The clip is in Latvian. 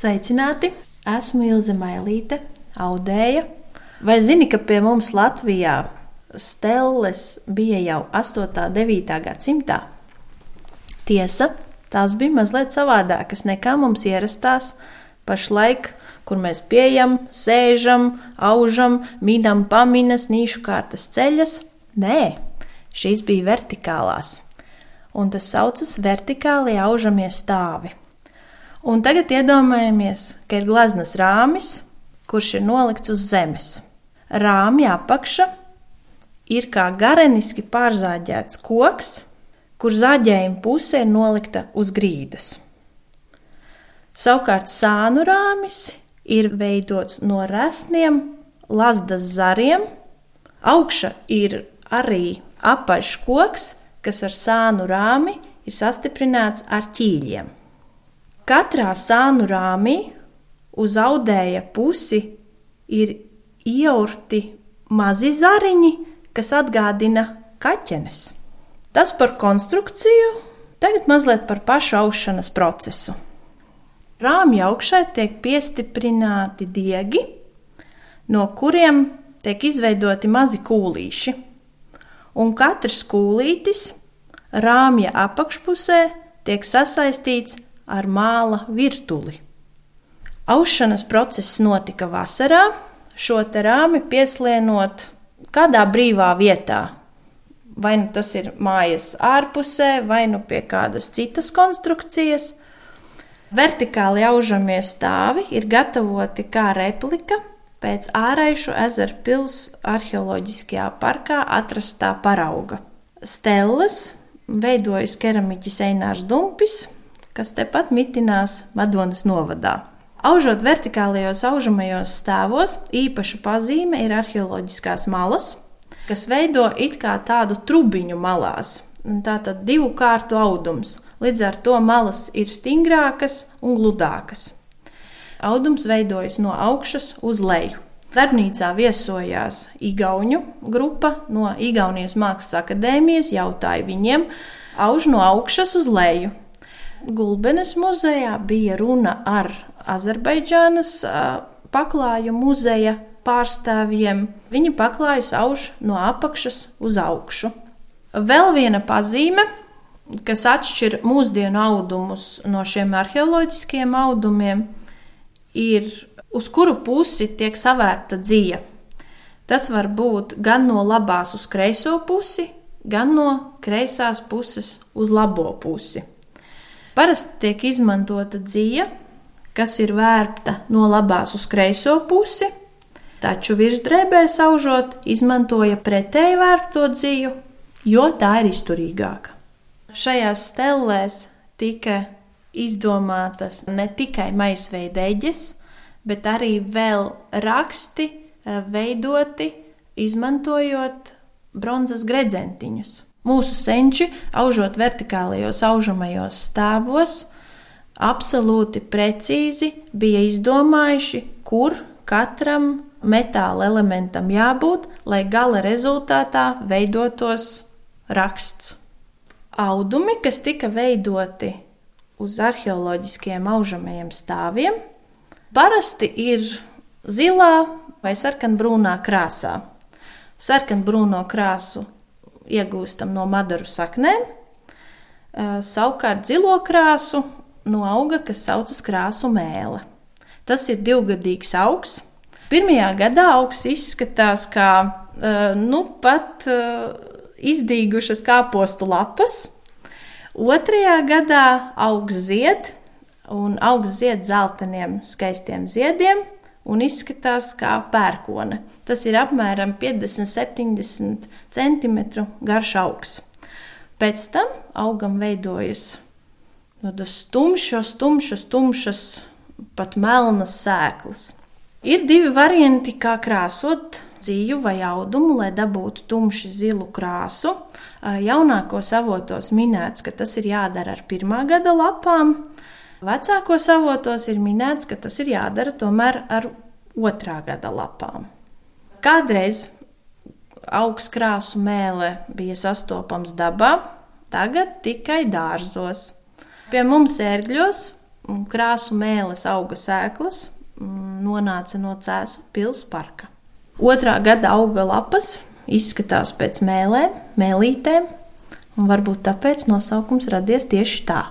Sveicināti! Esmu Ilze Mailīte, audēja. Vai zini, ka pie mums Latvijā stelles bija jau 8. un 9. gadsimtā? Tiesa, tās bija mazliet savādākas nekā mums ierastās pašlaik, kur mēs pieejam, sēžam, aužam, mīdam paminas, nīšu kārtas ceļas. Nē, šīs bija vertikālās, un tas saucas vertikāli aužamie stāvi. Un tagad iedomājamies, ka ir gleznas rāmis, kurš ir nolikts uz zemes. Rāmja apakša ir kā gareniski pārzāģēts koks, kur zāģējuma puse ir nolikta uz grīdas. Savukārt sānu rāmis ir veidots no resniem, lasdas zariem. Augša ir arī apaļš koks, kas ar sānu rāmi ir sastiprināts ar ķīļiem. Katrā sānu rāmī uz audēja pusi ir ieurti mazi zariņi, kas atgādina kaķenes. Tas par konstrukciju, tagad mazliet par pašu aušanas procesu. Rāmja augšai tiek piestiprināti diegi, no kuriem tiek izveidoti mazi kūlīši, un katrs kūlītis rāmja apakšpusē tiek sasaistīts ar māla virtuli. Aušanas process notika vasarā, šo rāmi pieslienot kādā brīvā vietā. Vai nu tas ir mājas ārpusē, vai nu pie kādas citas konstrukcijas. Vertikāli aužamie stāvi ir gatavoti kā replika pēc ārējušu ezeru pilsētas arheoloģiskajā parkā atrastā parauga. Stelles veidojas keramiķis Einārs Dumpis, kas tepat mitinās Madonas novadā. Aužot vertikālajos aužamajos stāvos, īpaša pazīme ir arheoloģiskās malas, kas veido it kā tādu trubiņu malās. Tātad divu kārtu audums, līdz ar to malas ir stingrākas un gludākas. Audums veidojas no augšas uz leju. Darbnīcā viesojās Igaunu grupa no Igaunijas Mākslas akadēmijas, jautāja viņiem, auž no augšas uz leju. Gulbenes muzejā bija runa ar Azerbaidžānas paklāju muzeja pārstāvjiem. Viņi paklājus auž no apakšas uz augšu. Vēl viena pazīme, kas atšķir mūsdienu audumus no šiem arheoloģiskiem audumiem, ir uz kuru pusi tiek savērta dzīve. Tas var būt gan no labās uz kreiso pusi, gan no kreisās puses uz labo pusi. Parasti tiek izmantota dzija, kas ir vērta no labās uz kreiso pusi, taču virsdrēbē saužot izmantoja pretēji vērto dziju, jo tā ir izturīgāka. Šajās stellēs tika izdomātas ne tikai maisveideģes, bet arī vēl raksti eh, veidoti izmantojot bronzas gredzentiņus. Mūsu senči, aužot vertikālajos aužamajos stāvos, absolūti precīzi bija izdomājuši, kur katram metāla elementam jābūt, lai gala rezultātā veidotos raksts. Audumi, kas tika veidoti uz arheoloģiskiem aužamajiem stāviem, parasti ir zilā vai sarkanbrūnā krāsā. Sarkanbrūno krāsu iegūstam no madaru saknēm, savukārt zilo krāsu no auga, kas saucas krāsu mēle. Tas ir divgadīgs augs. Pirmajā gadā augs izskatās kā nu, pat izdīgušas kāpostu lapas. Otrajā gadā augs zied, un augs zied zeltainiem, skaistiem ziediem, un izskatās kā pērkone. Tas ir apmēram 50-70 cm garš augs. Pēc tam augam veidojas tādas tumšas, tumšas, tumšas, pat melnas sēklas. Ir divi varianti, kā krāsot dzīvu vai audumu, lai dabūtu tumši zilu krāsu. Jaunākos avotos minēts, ka tas ir jādara ar pirmā gada lapām, Vecākos avotos ir minēts, ka tas ir jādara tomēr ar otrā gada lapām. Kādreiz augstkrāsu mēlē bija sastopams dabā, tagad tikai dārzos. Pie mums ērgļos krāsu mēlis auga sēklas nonāca no Cēzu pilsētas parka. Otrā gada auga lapas izskatās pēc mēlēm, mēlītēm, un varbūt tāpēc nosaukums radies tieši tā.